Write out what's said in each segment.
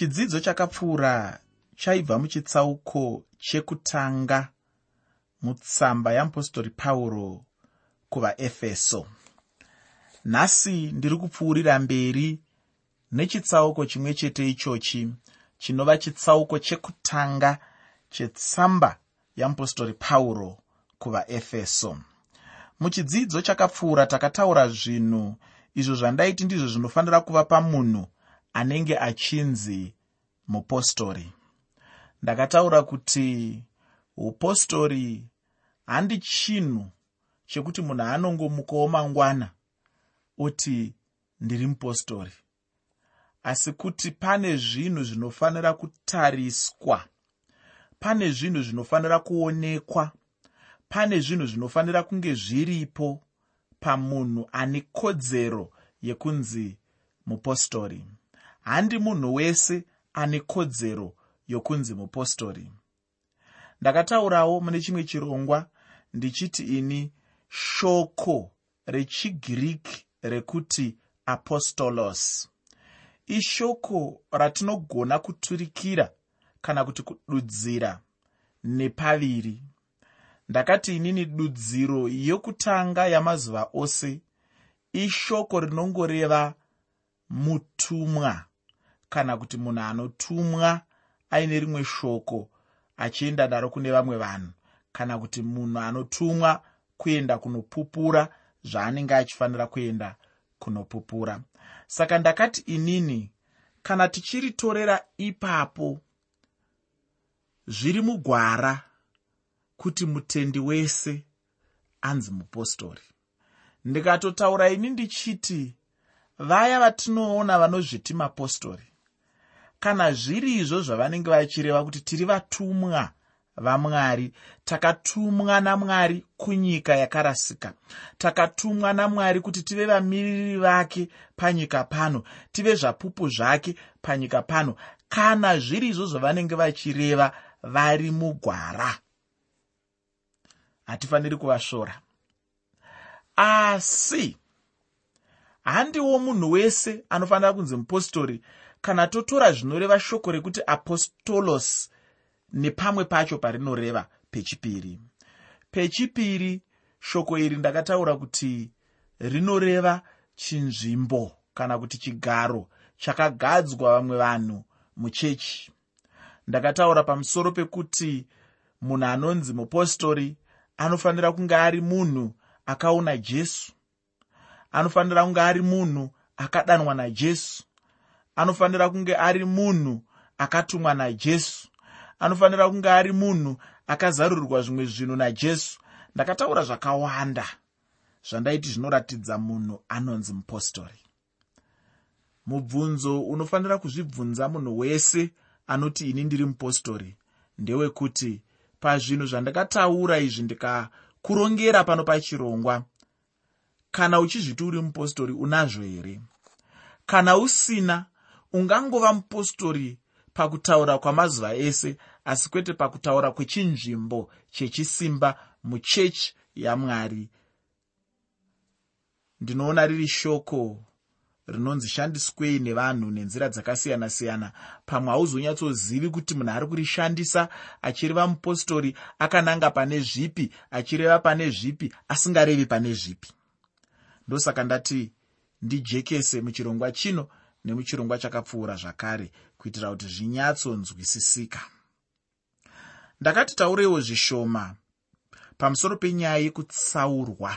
chidzidzo chakapfuura chaibva muchitsauko chekutanga mutsamba yeapostori pauro kuvaefeso. Nhasi ndiri kupfuurira mberi nechitsauko chimwe chete ichochi chinova chitsauko chekutanga chetsamba yeapostori pauro kuvaefeso. Muchidzidzo chakapfuura takataura zvinhu izvo zvandaiti ndizvo zvinofanira kuva pamunhu anenge achinzi mupostori. Ndakataura kuti upostori handi chinhu chekuti munhu anongomukawo mangwana oti ndiri mupostori. Asi kuti pane zvinhu zvinofanira kutariswa pane zvinhu zvinofanira kuonekwa pane zvinhu zvinofanira kunge zviripo pamunhu ane kodzero yekunzi mupostori handi munhu wese ane kodzero yokunzi mupostori. Ndakataurawo mune chimwe chirongwa ndichiti ini shoko rechigiriki rekuti apostolos. Ishoko ratinogona kuturikira kana kuti kududzira nepaviri. Ndakati inini dudziro yokutanga yamazuva ose ishoko rinongoreva mutumwa kana kuti munhu anotumwa aine rimwe shoko achienda daro kune vamwe vanhu kana kuti munhu anotumwa kuenda kunopupura zvaanenge achifanira kuenda kunopupura. Saka ndakati inini kana tichiritorera ipapo zviri mugwara kuti mutendi wese anzi mupostori. Ndikatotaura ini ndichiti vaya vatinoona vanozviti mapostori kana zviri izvo zvavanenge vachireva kuti tiri vatumwa vamwari takatumwa namwari kunyika yakarasika. Takatumwa namwari kuti tive vamiriri vake panyika pano tive zvapupu zvake panyika pano. Kana zviri izvo zvavanenge vachireva vari mugwara. Hatifaniri kuvashora. Asi handiwo munhu wese anofanira kunzi mupostori kana totora zvinoreva shoko rekuti apostolos nepamwe pacho parinoreva pechipiri. Pechipiri shoko iri ndakataura kuti rinoreva chinzvimbo kana kuti chigaro chakagadzwa vamwe vanhu muchechi. Ndakataura pamusoro pekuti munhu anonzi mupostori anofanira kunge ari munhu akaona jesu. Anofanira kunge ari munhu akadanwa najesu anofanira kunge ari munhu akatumwa najesu. Anofanira kunge ari munhu akazarurirwa zvimwe zvinhu najesu. Ndakataura zvakawanda zvandaiti zvinoratidza munhu anonzi mupostori. Mubvunzo unofanira kuzvibvunza munhu wese anoti ini ndiri mupostori ndewekuti pazvinhu zvandakataura izvi ndikakurongera pano pachirongwa kana uchizviti uri mupostori unazvo here? Kana usina ungangova mupostori pakutaura kwamazuva ese asi kwete pakutaura kwechinzvimbo chechisimba muchechi yamwari. Ndinoona riri shoko rinonzi shandiswei nevanhu nenzira dzakasiyana-siyana. Pamwe hauzonyatsozivi kuti munhu ari kurishandisa achireva mupostori akananga pane zvipi achireva pane zvipi asingarevi pane zvipi. Ndosaka ndati ndijekese muchirongwa chino nemuchirongwa chakapfuura zvakare kuitira kuti zvinyatsonzwisisika. Ndakati taurewo zvishoma pamusoro penyaya yekutsaurwa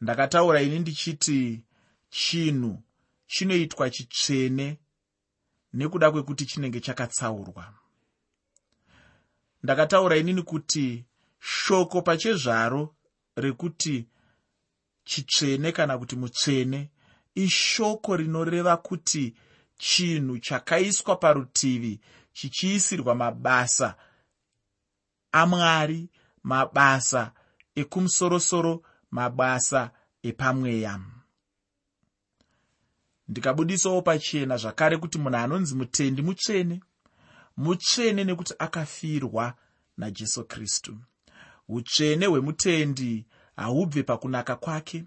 ndakataura ini ndichiti chinhu chinoitwa chitsvene nekuda kwekuti chinenge chakatsaurwa. Ndakataura inini kuti shoko pachezvaro rekuti chitsvene kana kuti mutsvene ishoko rinoreva kuti chinhu chakaiswa parutivi chichiisirwa mabasa amwari mabasa ekumusorosoro mabasa epamweya. Ndikabudisawo pachena zvakare kuti munhu anonzi mutendi mutsvene mutsvene nekuti akafirwa najesu kristu. Utsvene hwemutendi haubve pakunaka kwake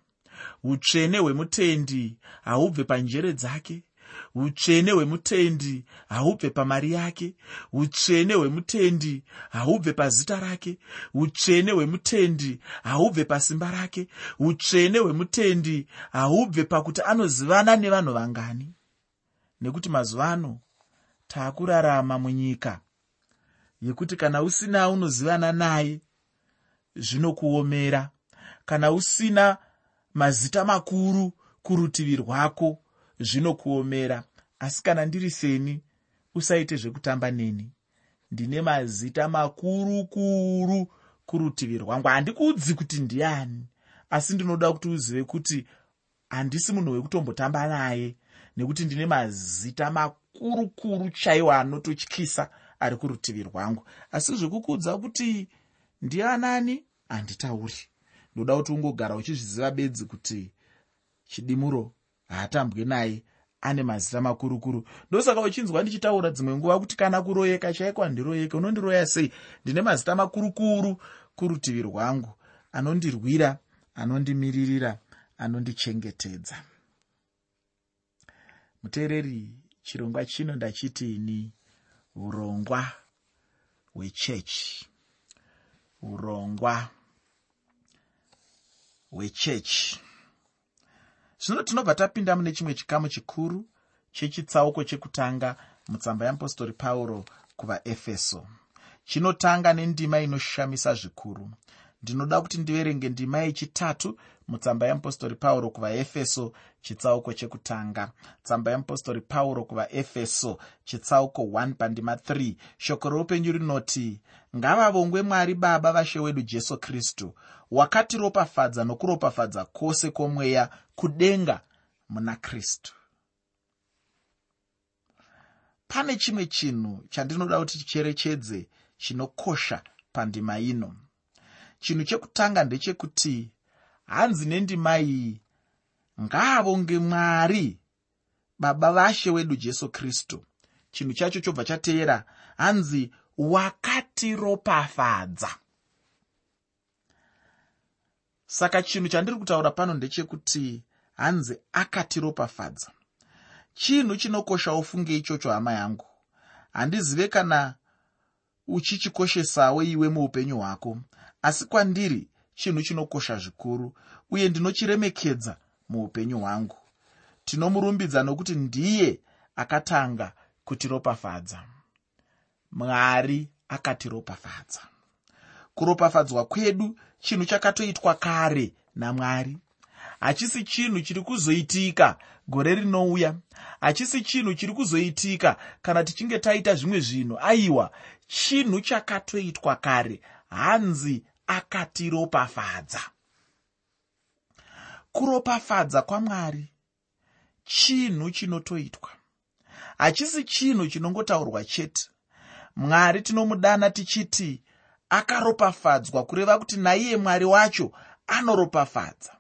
utsvene hwemutendi haubve panjere dzake. Utsvene hwemutendi haubve pamari yake. Utsvene hwemutendi haubve pazita rake. Utsvene hwemutendi haubve pasimba rake. Utsvene hwemutendi haubve pakuti anozivana nevanhu vangani. Nekuti mazuva ano taakurarama munyika yekuti kana usina unozivana naye zvinokuomera kana usina mazita makuru kurutivi rwako zvinokuomera. Asi kana ndiri seni usaite zvekutamba neni. Ndine mazita makuru kuru kurutivi rwangu. Handikuudzi kuti ndiani asi ndinoda kuti uzive kuti handisi munhu wekutombotamba naye nekuti ndine mazita makuru kuru chaiwo anototyisa ari kurutivi rwangu. Asi zvekukuudza kuti ndianani handitauri ndoda kuti ungogara uchizviziva bedzi kuti chidimuro haatambwe naye ane mazita makurukuru. Ndosaka uchinzwa ndichitaura dzimwe nguva kuti kana kuroyeka chaiko handiroyeke unondiroya sei? Ndine mazita makurukuru kurutivi rwangu. Anondirwira anondimiririra anondichengetedza. Muteereri chirongwa chino ndachitini urongwa hwechechi urongwa hwechechi zvino tinobva tapinda mune chimwe chikamu chikuru chechitsauko chekutanga mutsamba yeapostori pauro kuvaefeso. Chinotanga nendima inoshamisa zvikuru ndinoda kuti ndiverenge ndima yechitatu mutsamba yeapostori pauro kuvaefeso chitsauko chekutanga. Tsamba yeapostori pauro kuvaefeso chitsauko 1 pandima 3 shoko roupenyu rinoti ngavavongwe mwari baba vashe wedu jesu kristu wakatiropafadza nokuropafadza kwose kwomweya kudenga muna kristu. Pane chimwe chinhu chandinoda kuti ticherechedze chinokosha pandima ino chinhu chekutanga ndechekuti hanzi nendima iyi ngaavonge mwari baba vashe wedu jesu kristu. Chinhu chacho chobva chateera hanzi wakatiropafadza saka chinhu chandiri kutaura pano ndechekuti hanzi akatiropafadza chinhu chinokosha ufunge ichocho hama yangu. Handizive kana uchichikoshesawo iwe muupenyu hwako asi kwandiri chinhu chinokosha zvikuru uye ndinochiremekedza muupenyu hwangu. Tinomurumbidza nokuti ndiye akatanga kutiropafadza. Mwari akatiropafadza. Kuropafadzwa kwedu chinhu chakatoitwa kare namwari. Hachisi chinhu chiri kuzoitika gore rinouya. Hachisi chinhu chiri kuzoitika kana tichinge taita zvimwe zvinhu. Aiwa chinhu chakatoitwa kare. Hanzi akatiropafadza. Kuropafadza kwamwari chinhu chinotoitwa. Hachisi chinhu chinongotaurwa chete. Mwari tinomudana tichiti akaropafadzwa kureva kuti naiye mwari wacho anoropafadza.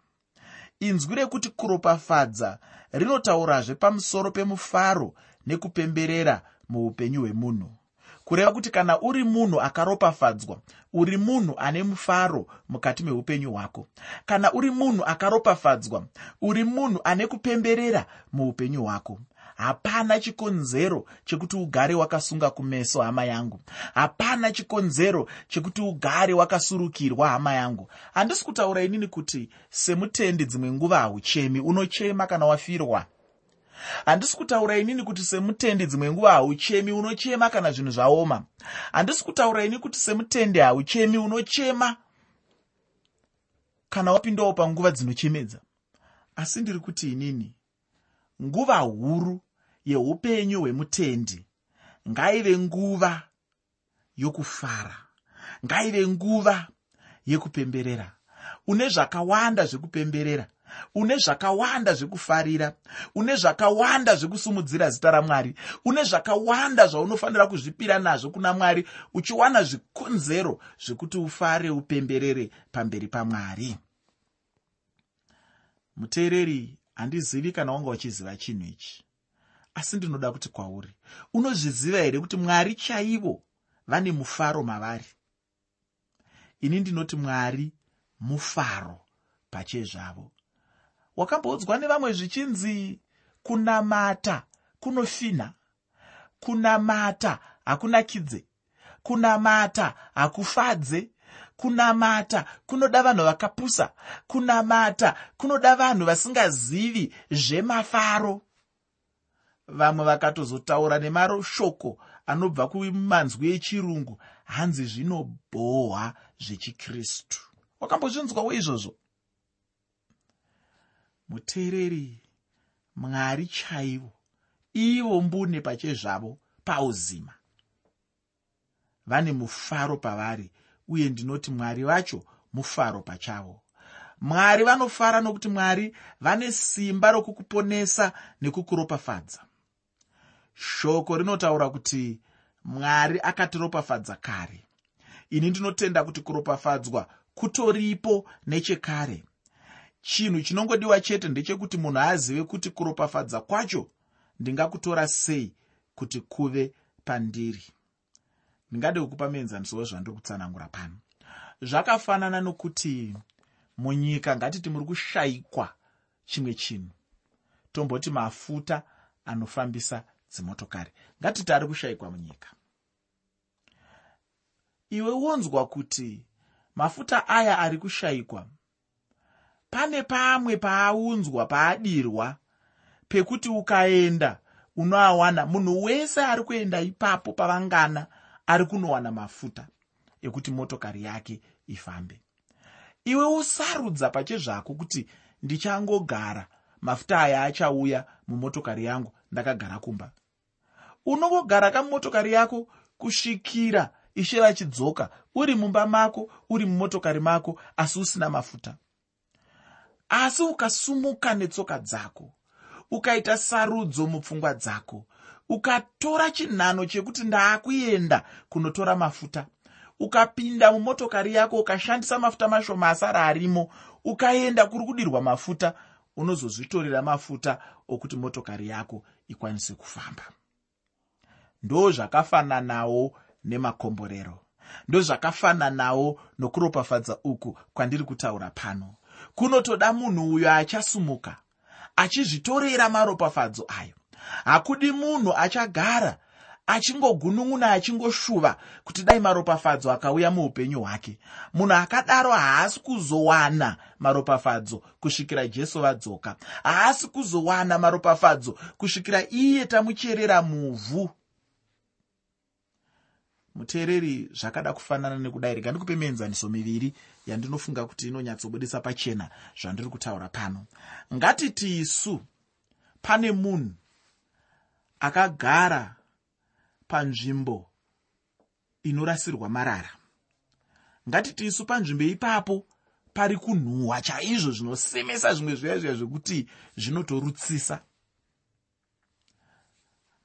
Inzwi rekuti kuropafadza rinotaurazve pamusoro pemufaro nekupemberera muupenyu hwemunhu kureva kuti kana uri munhu akaropafadzwa uri munhu ane mufaro mukati meupenyu hwako. Kana uri munhu akaropafadzwa uri munhu ane kupemberera muupenyu hwako. Hapana chikonzero chekuti ugare wakasunga kumeso hama yangu. Hapana chikonzero chekuti ugare wakasurukirwa hama yangu. Handisi kutaura inini kuti semutendi dzimwe nguva hauchemi unochema kana wafirwa handisi kutaura inini kuti semutendi dzimwe nguva hauchemi unochema kana zvinhu zvaoma. Handisi kutaura ini kuti semutendi hauchemi unochema kana wapindawo panguva dzinochemedza. Asi ndiri kuti inini nguva huru yeupenyu hwemutendi ngaive nguva yokufara ngaive nguva yekupemberera. Une zvakawanda zvekupemberera une zvakawanda zvekufarira une zvakawanda zvekusumudzira zita ramwari une zvakawanda zvaunofanira kuzvipira nazvo kuna mwari uchiwana zvikonzero zvekuti ufare upemberere pamberi pamwari. Muteereri handizivi kana wanga uchiziva chinhu ichi asi ndinoda kuti kwauri. Unozviziva here kuti mwari chaivo vane mufaro mavari? Ini ndinoti mwari mufaro pachezvavo wakamboudzwa nevamwe zvichinzi kunamata kunofinha kunamata hakunakidze kunamata hakufadze. Kunamata kunoda vanhu vakapusa. Kunamata kunoda vanhu vasingazivi zvemafaro. Vamwe vakatozotaura nemashoko anobva kumanzwi echirungu hanzi zvinobhohwa zvechikristu. Wakambozvinzwawo izvozvo muteereri mwari chaivo ivo mbune pachezvavo pauzima. Vane mufaro pavari uye ndinoti mwari vacho mufaro pachavo. Mwari vanofara nokuti mwari vane simba rokukuponesa nekukuropafadza. Shoko rinotaura kuti mwari akatiropafadza kare. Ini ndinotenda kuti kuropafadzwa kutoripo nechekare chinhu chinongodiwa chete ndechekuti munhu azive kuti kuropafadza kwacho ndingakutora sei kuti kuve pandiri. Ndingade kukupa muenzaniso wezvandiri kutsanangura pano. Zvakafanana nokuti munyika ngatiti muri kushayikwa chimwe chinhu. Tomboti mafuta anofambisa dzimotokari. Ngatiti ari kushayikwa munyika. Iwe wonzwa kuti mafuta aya ari kushayikwa pane pamwe paaunzwa paadirwa pekuti ukaenda unoawana. Munhu wese ari kuenda ipapo pavangana ari kunowana mafuta ekuti motokari yake ifambe. Iwe usarudza pachezvako kuti ndichangogara mafuta aya achauya mumotokari yangu ndakagara kumba. Unongogara kamumotokari yako kusvikira ishe vachidzoka uri mumba mako uri mumotokari mako asi usina mafuta asi ukasumuka netsoka dzako ukaita sarudzo mupfungwa dzako ukatora chinhano chekuti ndaakuenda kunotora mafuta ukapinda mumotokari yako ukashandisa mafuta mashoma asara arimo ukaenda kuri kudirwa mafuta unozozvitorera mafuta okuti motokari yako ikwanise kufamba. Ndo zvakafananawo nemakomborero ndozvakafananawo nokuropafadza uku kwandiri kutaura pano kunotoda munhu uyo achasumuka achizvitorera maropafadzo ayo. Hakudi munhu achagara achingogunun'una achingoshuva kuti dai maropafadzo akauya muupenyu hwake. Munhu akadaro haasi kuzowana maropafadzo kusvikira jesu vadzoka. Haasi kuzowana maropafadzo kusvikira iye tamucherera muvhu muteereri zvakada kufanana nekudai rega ndikupe mienzaniso miviri yandinofunga kuti inonyatsobudisa pachena zvandiri kutaura pano. Ngatiti isu pane munhu akagara panzvimbo inorasirwa marara. Ngatiti isu panzvimbo ipapo pari kunhuhwa chaizvo zvinosemesa zvimwe zviya zviya zvekuti zvinotorutsisa.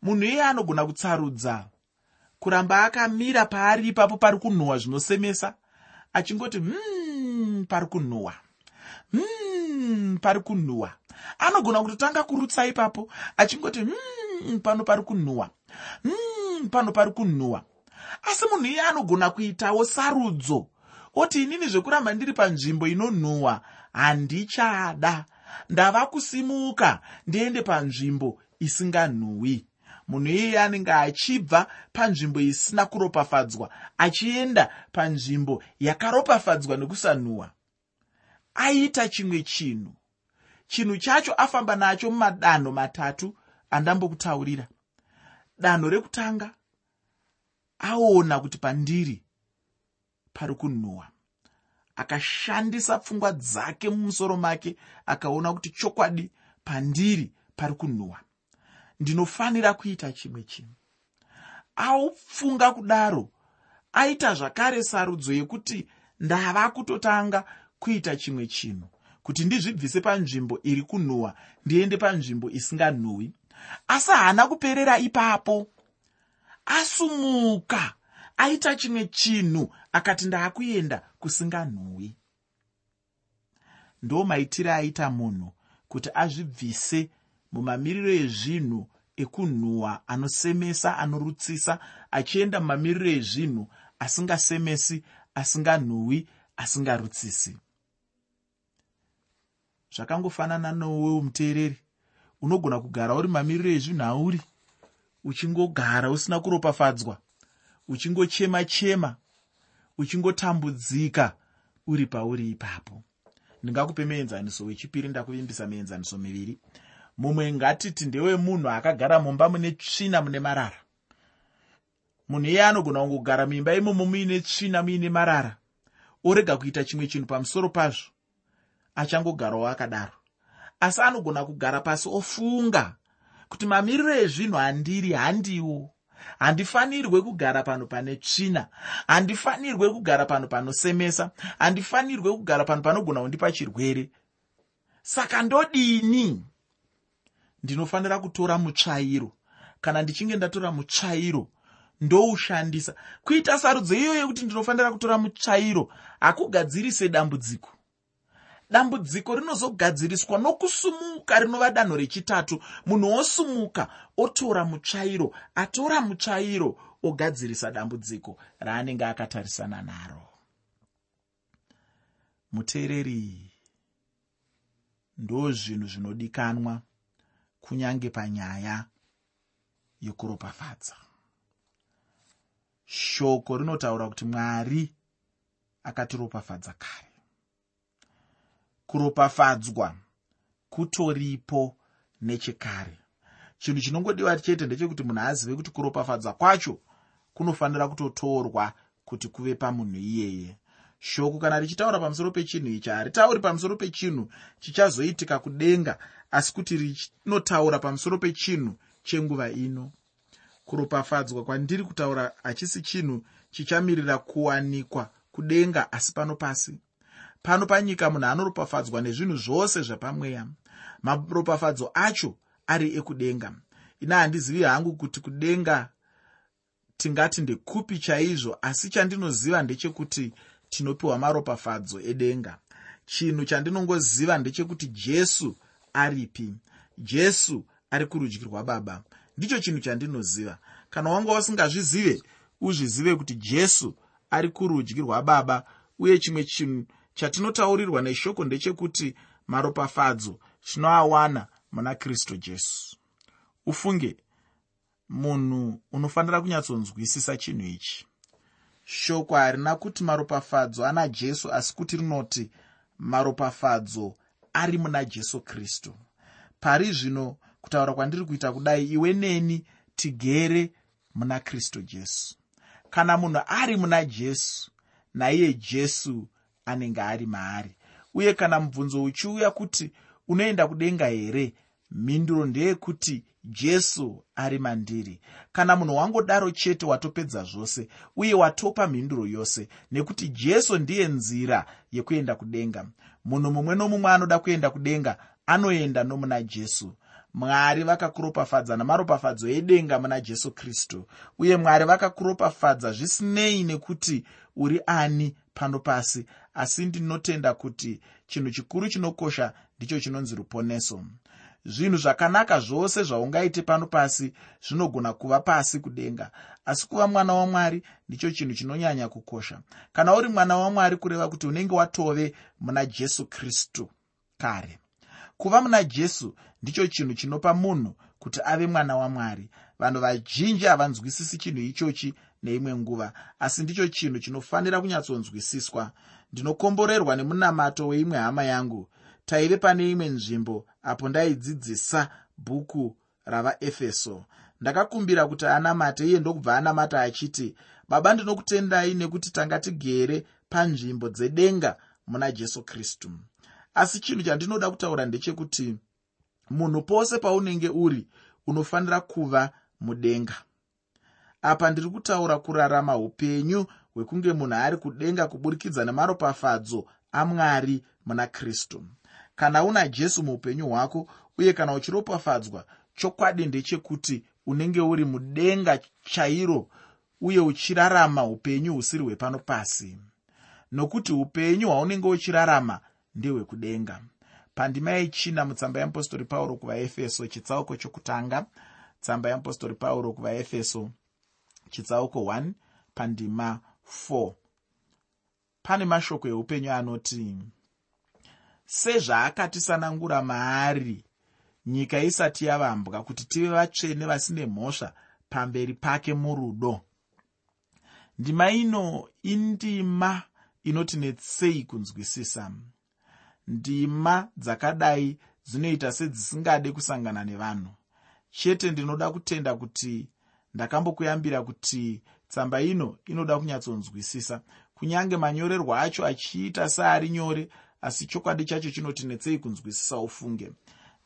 Munhu iye anogona kutsarudza kuramba akamira paari ipapo pari kunhuhwa zvinosemesa achingoti hmm pari kunhuhwa. Hmm pari kunhuhwa. Anogona kutotanga kurutsa ipapo achingoti hmm pano pari kunhuhwa. Hmm pano pari kunhuhwa. Asi munhu iye anogona kuitawo sarudzo oti inini zvekuramba ndiri panzvimbo inonhuhwa handichada. Ndava kusimuka ndiende panzvimbo isinganhuhwi munhu iyeye anenge achibva panzvimbo isina kuropafadzwa achienda panzvimbo yakaropafadzwa nekusanhuhwa aita chimwe chinhu. Chinhu chacho afamba nacho mumadanho matatu andambokutaurira. Danho rekutanga aona kuti pandiri pari kunhuhwa akashandisa pfungwa dzake mumusoro make akaona kuti chokwadi pandiri pari kunhuhwa ndinofanira kuita chimwe chinhu. Aufunga kudaro aita zvakare sarudzo yekuti ndava kutotanga kuita chimwe chinhu kuti ndizvibvise panzvimbo iri kunhuhwa ndiende panzvimbo isinganhuhwi. Asi haana kuperera ipapo. Asumuka aita chimwe chinhu akati ndaakuenda kusinganhuhwi. Ndo maitiro aita munhu kuti azvibvise mumamiriro ezvinhu ekunhuhwa anosemesa anorutsisa achienda mumamiriro ezvinhu asingasemesi asinganhuhwi asingarutsisi. Zvakangofanana newewo muteereri. Unogona kugara uri mamiriro ezvinhu auri uchingogara usina kuropafadzwa. Uchingochema chema uchingotambudzika uri pauri ipapo. Ndingakupe muenzaniso wechipiri ndakuvimbisa mienzaniso miviri mumwe ngatiti ndewemunhu akagara mumba mune tsvina mune marara. Munhu iye anogona kungogara muimba imomo muine tsvina muine marara orega kuita chimwe chinhu pamusoro pazvo achangogarawo akadaro. Asi anogona kugara pasi ofunga kuti mamiriro ezvinhu handiri handiwo. Handifanirwe kugara pano pane tsvina handifanirwe kugara pano panosemesa handifanirwe kugara pano panogona kundipa chirwere. Saka ndodini ndinofanira kutora mutsvairo. Kana ndichinge ndatora mutsvairo ndoushandisa. Kuita sarudzo iyo yekuti ndinofanira kutora mutsvairo hakugadzirise dambudziko dambudziko rinozogadziriswa nokusumuka rinova danho rechitatu. Munhu osumuka otora mutsvairo atora mutsvairo ogadzirisa dambudziko raanenge akatarisana naro. Muteereri ndo zvinhu zvinodikanwa kunyange panyaya yekuropafadza shoko rinotaura kuti mwari akatiropafadza kare. Kuropafadzwa kutoripo nechekare. Chinhu chinongodiwa chete ndechekuti munhu azive kuti kuropafadzwa kwacho kunofanira kutotorwa kuti kuve pamunhu iyeye shoko. Kana richitaura pamusoro pechinhu ichi haritauri pamusoro pechinhu chichazoitika kudenga asi kuti rinotaura pamusoro pechinhu chenguva ino. Kuropafadzwa kwandiri kutaura hachisi chinhu chichamirira kuwanikwa kudenga asi pano pasi. Pano panyika munhu anoropafadzwa nezvinhu zvose zvapamweya. Maropafadzo acho ari ekudenga. Ina handizivi hangu kuti kudenga tingati ndekupi chaizvo asi chandinoziva ndechekuti tinopiwa maropafadzo edenga. Chinhu chandinongoziva ndechekuti jesu aripi? Jesu ari kurudyi rwababa. Ndicho chinhu chandinoziva. Kana wanga usingazvizive uzvizive kuti jesu ari kurudyi rwababa uye chimwe chinhu chatinotaurirwa neshoko ndechekuti maropafadzo tinoawana muna kristu jesu. Ufunge munhu unofanira kunyatsonzwisisa chinhu ichi shoko harina kuti maropafadzo ana jesu asi kuti rinoti maropafadzo ari muna jesu kristu. Pari zvino kutaura kwandiri kuita kudai iwe neni tigere muna kristu jesu. Kana munhu ari muna jesu naiye jesu anenge ari maari. Uye kana mubvunzo uchiuya kuti unoenda kudenga here mhinduro ndeyekuti jesu ari mandiri. Kana munhu wangodaro chete watopedza zvose uye watopa mhinduro yose nekuti jesu ndiye nzira yekuenda kudenga. Munhu mumwe nomumwe anoda kuenda kudenga anoenda nomuna jesu. Mwari vakakuropafadza namaropafadzo edenga muna jesu kristu. Uye mwari vakakuropafadza zvisinei nekuti uri ani pano pasi asi ndinotenda kuti chinhu chikuru chinokosha ndicho chinonzi ruponeso zvinhu zvakanaka zvose zvaungaite pano pasi zvinogona kuva pasi kudenga. Asi kuva mwana wamwari ndicho chinhu chinonyanya kukosha. Kana uri mwana wamwari kureva kuti unenge watove muna jesu kristu kare. Kuva muna jesu ndicho chinhu chinopa munhu kuti ave mwana wamwari. Vanhu vazhinji havanzwisisi chinhu ichochi neimwe nguva asi ndicho chinhu chinofanira kunyatsonzwisiswa ndinokomborerwa nemunamato weimwe hama yangu taive pane imwe nzvimbo apo ndaidzidzisa bhuku ravaefeso. Ndakakumbira kuti anamate iye ndokubva anamata achiti baba ndinokutendai nekuti tanga tigere panzvimbo dzedenga muna jesu kristu. Asi chinhu chandinoda kutaura ndechekuti munhu pose paunenge uri unofanira kuva mudenga. Apa ndiri kutaura kurarama upenyu hwekunge munhu ari kudenga kuburikidza nemaropafadzo amwari muna kristu kana una jesu muupenyu hwako uye kana uchiropafadzwa chokwadi ndechekuti unenge uri mudenga chairo uye uchirarama upenyu husiri hwepano pasi. Nokuti upenyu hwaunenge uchirarama ndehwekudenga. Pandima yechina mutsamba yeapostori pauro kuvaefeso chitsauko chokutanga. Tsamba yeapostori pauro kuvaefeso chitsauko 1 pandima 4 pane mashoko eupenyu anoti sezvaakatisanangura maari nyika isati yavambwa kuti tive vatsvene vasine mhosva pamberi pake murudo. Ndima ino indima inotinetsei kunzwisisa? Ndima dzakadai dzinoita sedzisingade kusangana nevanhu. Chete ndinoda kutenda kuti ndakambokuyambira kuti tsamba ino inoda kunyatsonzwisisa. Kunyange manyorerwo acho achiita seari nyore asi chokwadi chacho chinotinetsei kunzwisisa ufunge.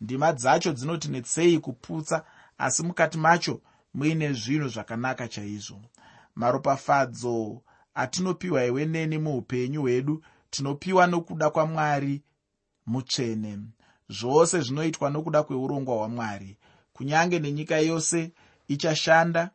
Ndima dzacho dzinotinetsei kuputsa asi mukati macho muine zvinhu zvakanaka chaizvo. Maropafadzo atinopiwa iwe neni muupenyu hwedu tinopiwa nokuda kwamwari mutsvene. Zvose zvinoitwa nokuda kweurongwa hwamwari. Kunyange nenyika yose ichashanda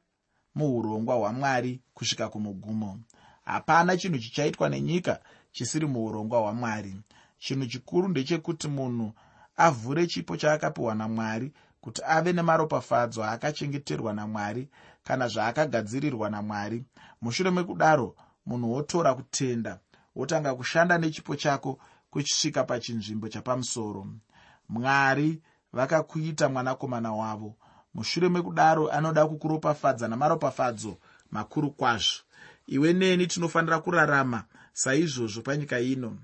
muurongwa hwamwari kusvika kumugumo. Hapana chinhu chichaitwa nenyika chisiri muurongwa hwamwari. Chinhu chikuru ndechekuti munhu avhure chipo chaakapiwa namwari kuti ave nemaropafadzo aakachengeterwa namwari kana zvaakagadzirirwa namwari. Mushure mekudaro munhu wotora kutenda wotanga kushanda nechipo chako kuchisvika pachinzvimbo chapamusoro. Mwari vakakuita mwanakomana wavo. Mushure mekudaro anoda kukuropafadza namaropafadzo makuru kwazvo. Iwe neni tinofanira kurarama saizvozvo panyika ino.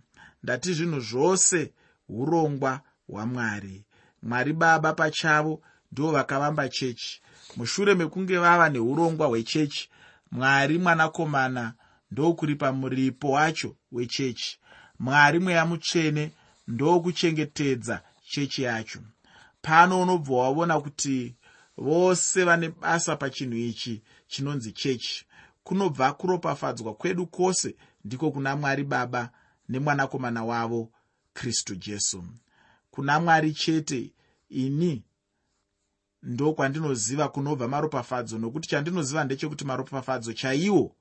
Ndati zvinhu zvose urongwa hwamwari. Mwari baba pachavo ndo vakavamba chechi. Mushure mekunge vava neurongwa hwechechi mwari mwanakomana ndokuripa muripo wacho wechechi. Mwari mweya mutsvene ndokuchengetedza chechi yacho. Pano unobva waona kuti vose vane basa pachinhu ichi chinonzi chechi. Kunobva kuropafadzwa kwedu kwose ndiko kuna mwari baba nemwanakomana wavo kristu jesu. Kuna mwari chete ini ndokwandinoziva kunobva maropafadzo nokuti chandinoziva ndechekuti maropafadzo chaiwo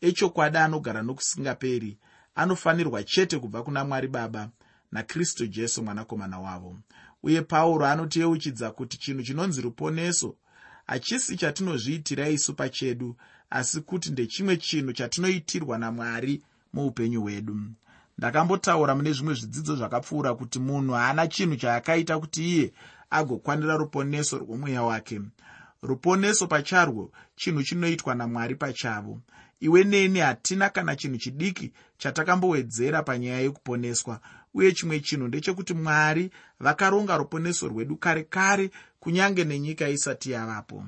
echokwadi anogara nokusingaperi anofanirwa chete kubva kuna mwari baba nakristu jesu mwanakomana wavo. Uye pauro anotiyeuchidza kuti chinhu chinonzi ruponeso hachisi chatinozviitira isu pachedu asi kuti ndechimwe chinhu chatinoitirwa namwari muupenyu hwedu. Ndakambotaura mune zvimwe zvidzidzo zvakapfuura kuti munhu haana chinhu chaakaita kuti iye agokwanira ruponeso rwomweya wake. Ruponeso pacharwo chinhu chinoitwa namwari pachavo. Iwe neni hatina kana chinhu chidiki chatakambowedzera panyaya yekuponeswa uye chimwe chinhu ndechekuti mwari vakaronga ruponeso rwedu kare kare kunyange nenyika isati yavapo.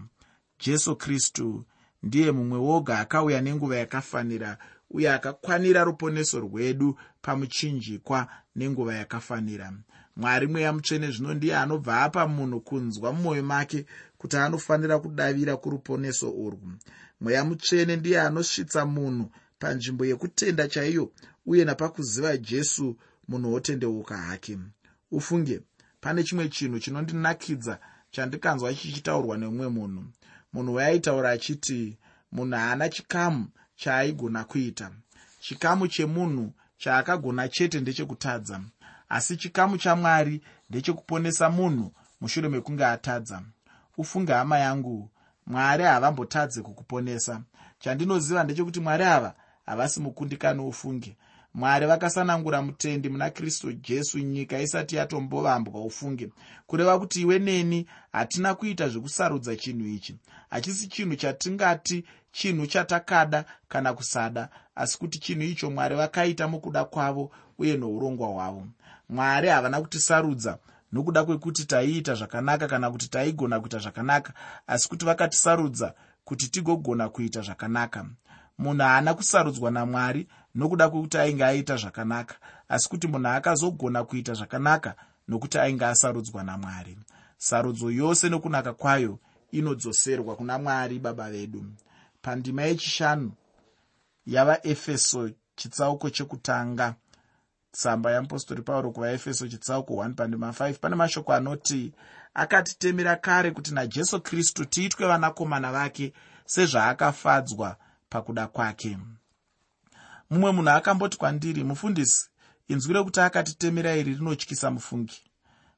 Jesu kristu ndiye mumwe woga akauya nenguva yakafanira uye akakwanira ruponeso rwedu pamuchinjikwa nenguva yakafanira. Mwari mweya mutsvene zvino ndiye anobva apa munhu kunzwa mumwoyo make kuti anofanira kudavira kuruponeso urwu. Mweya mutsvene ndiye anosvitsa munhu panzvimbo yekutenda chaiyo uye napakuziva jesu munhu wotendeuka hake. Ufunge pane chimwe chinhu chinondinakidza chandikanzwa chichitaurwa neumwe munhu. Munhu waiitaura achiti munhu haana chikamu chaaigona kuita. Chikamu chemunhu chaakagona chete ndechekutadza asi chikamu chamwari ndechekuponesa munhu mushure mekunge atadza. Ufunge hama yangu mwari havambotadze kukuponesa. Chandinoziva ndechekuti mwari ava havasi mukundikani ufunge mwari vakasanangura mutendi muna kristu jesu nyika isati yatombovambwa ufunge. Kureva kuti iwe neni hatina kuita zvekusarudza chinhu ichi. Hachisi chinhu chatingati chinhu chatakada kana kusada asi kuti chinhu icho mwari vakaita mukuda kwavo uye nourongwa hwavo. Mwari havana kutisarudza nokuda kwekuti taiita zvakanaka kana kuti taigona kuita zvakanaka asi kuti vakatisarudza kuti tigogona kuita zvakanaka. Munhu haana kusarudzwa namwari nokuda kwekuti ainge aita zvakanaka. Asi kuti munhu akazogona kuita zvakanaka nokuti ainge asarudzwa namwari. Sarudzo yose nokunaka kwayo inodzoserwa kuna mwari baba vedu. Pandima yechishanu yavaefeso chitsauko chekutanga. Tsamba yeapostori pauro kuvaefeso chitsauko 1 pandima 5 pane mashoko anoti akatitemera kare kuti najesu kristu tiitwe vanakomana vake sezvaakafadzwa pakuda kwake mumwe munhu akamboti kwandiri mufundisi inzwi rekuti akatitemera iri rinotyisa mufungi.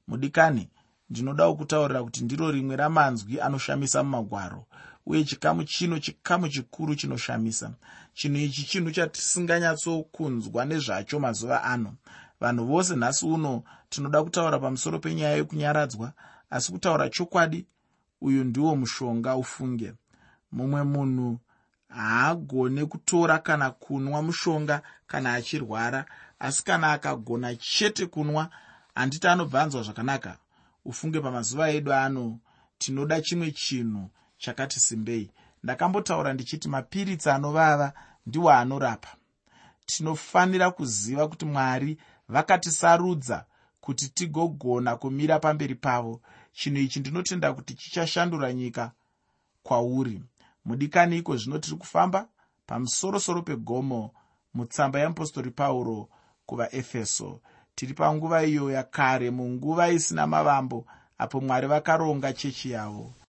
Mudikani ndinodawo kutaurira kuti ndiro rimwe ramanzwi anoshamisa mumagwaro uye chikamu chino chikamu chikuru chinoshamisa. Chinhu ichi chinhu chatisinganyatsokunzwa nezvacho mazuva ano. Vanhu vose nhasi uno tinoda kutaura pamusoro penyaya yekunyaradzwa asi kutaura chokwadi uyu ndiwo mushonga ufunge. Mumwe munhu haagone kutora kana kunwa mushonga kana achirwara. Asi kana akagona chete kunwa handiti anobva anzwa zvakanaka. Ufunge pamazuva edu ano tinoda chimwe chinhu chakati simbei. Ndakambotaura ndichiti mapiritsi anovava ndiwo anorapa. Tinofanira kuziva kuti mwari vakatisarudza kuti tigogona kumira pamberi pavo. Chinhu ichi ndinotenda kuti chichashandura nyika kwauri mudikani iko zvino tiri kufamba pamusorosoro pegomo mutsamba yeapostori pauro kuvaefeso. Tiri panguva iyo yakare munguva isina mavambo apo mwari vakaronga chechi yavo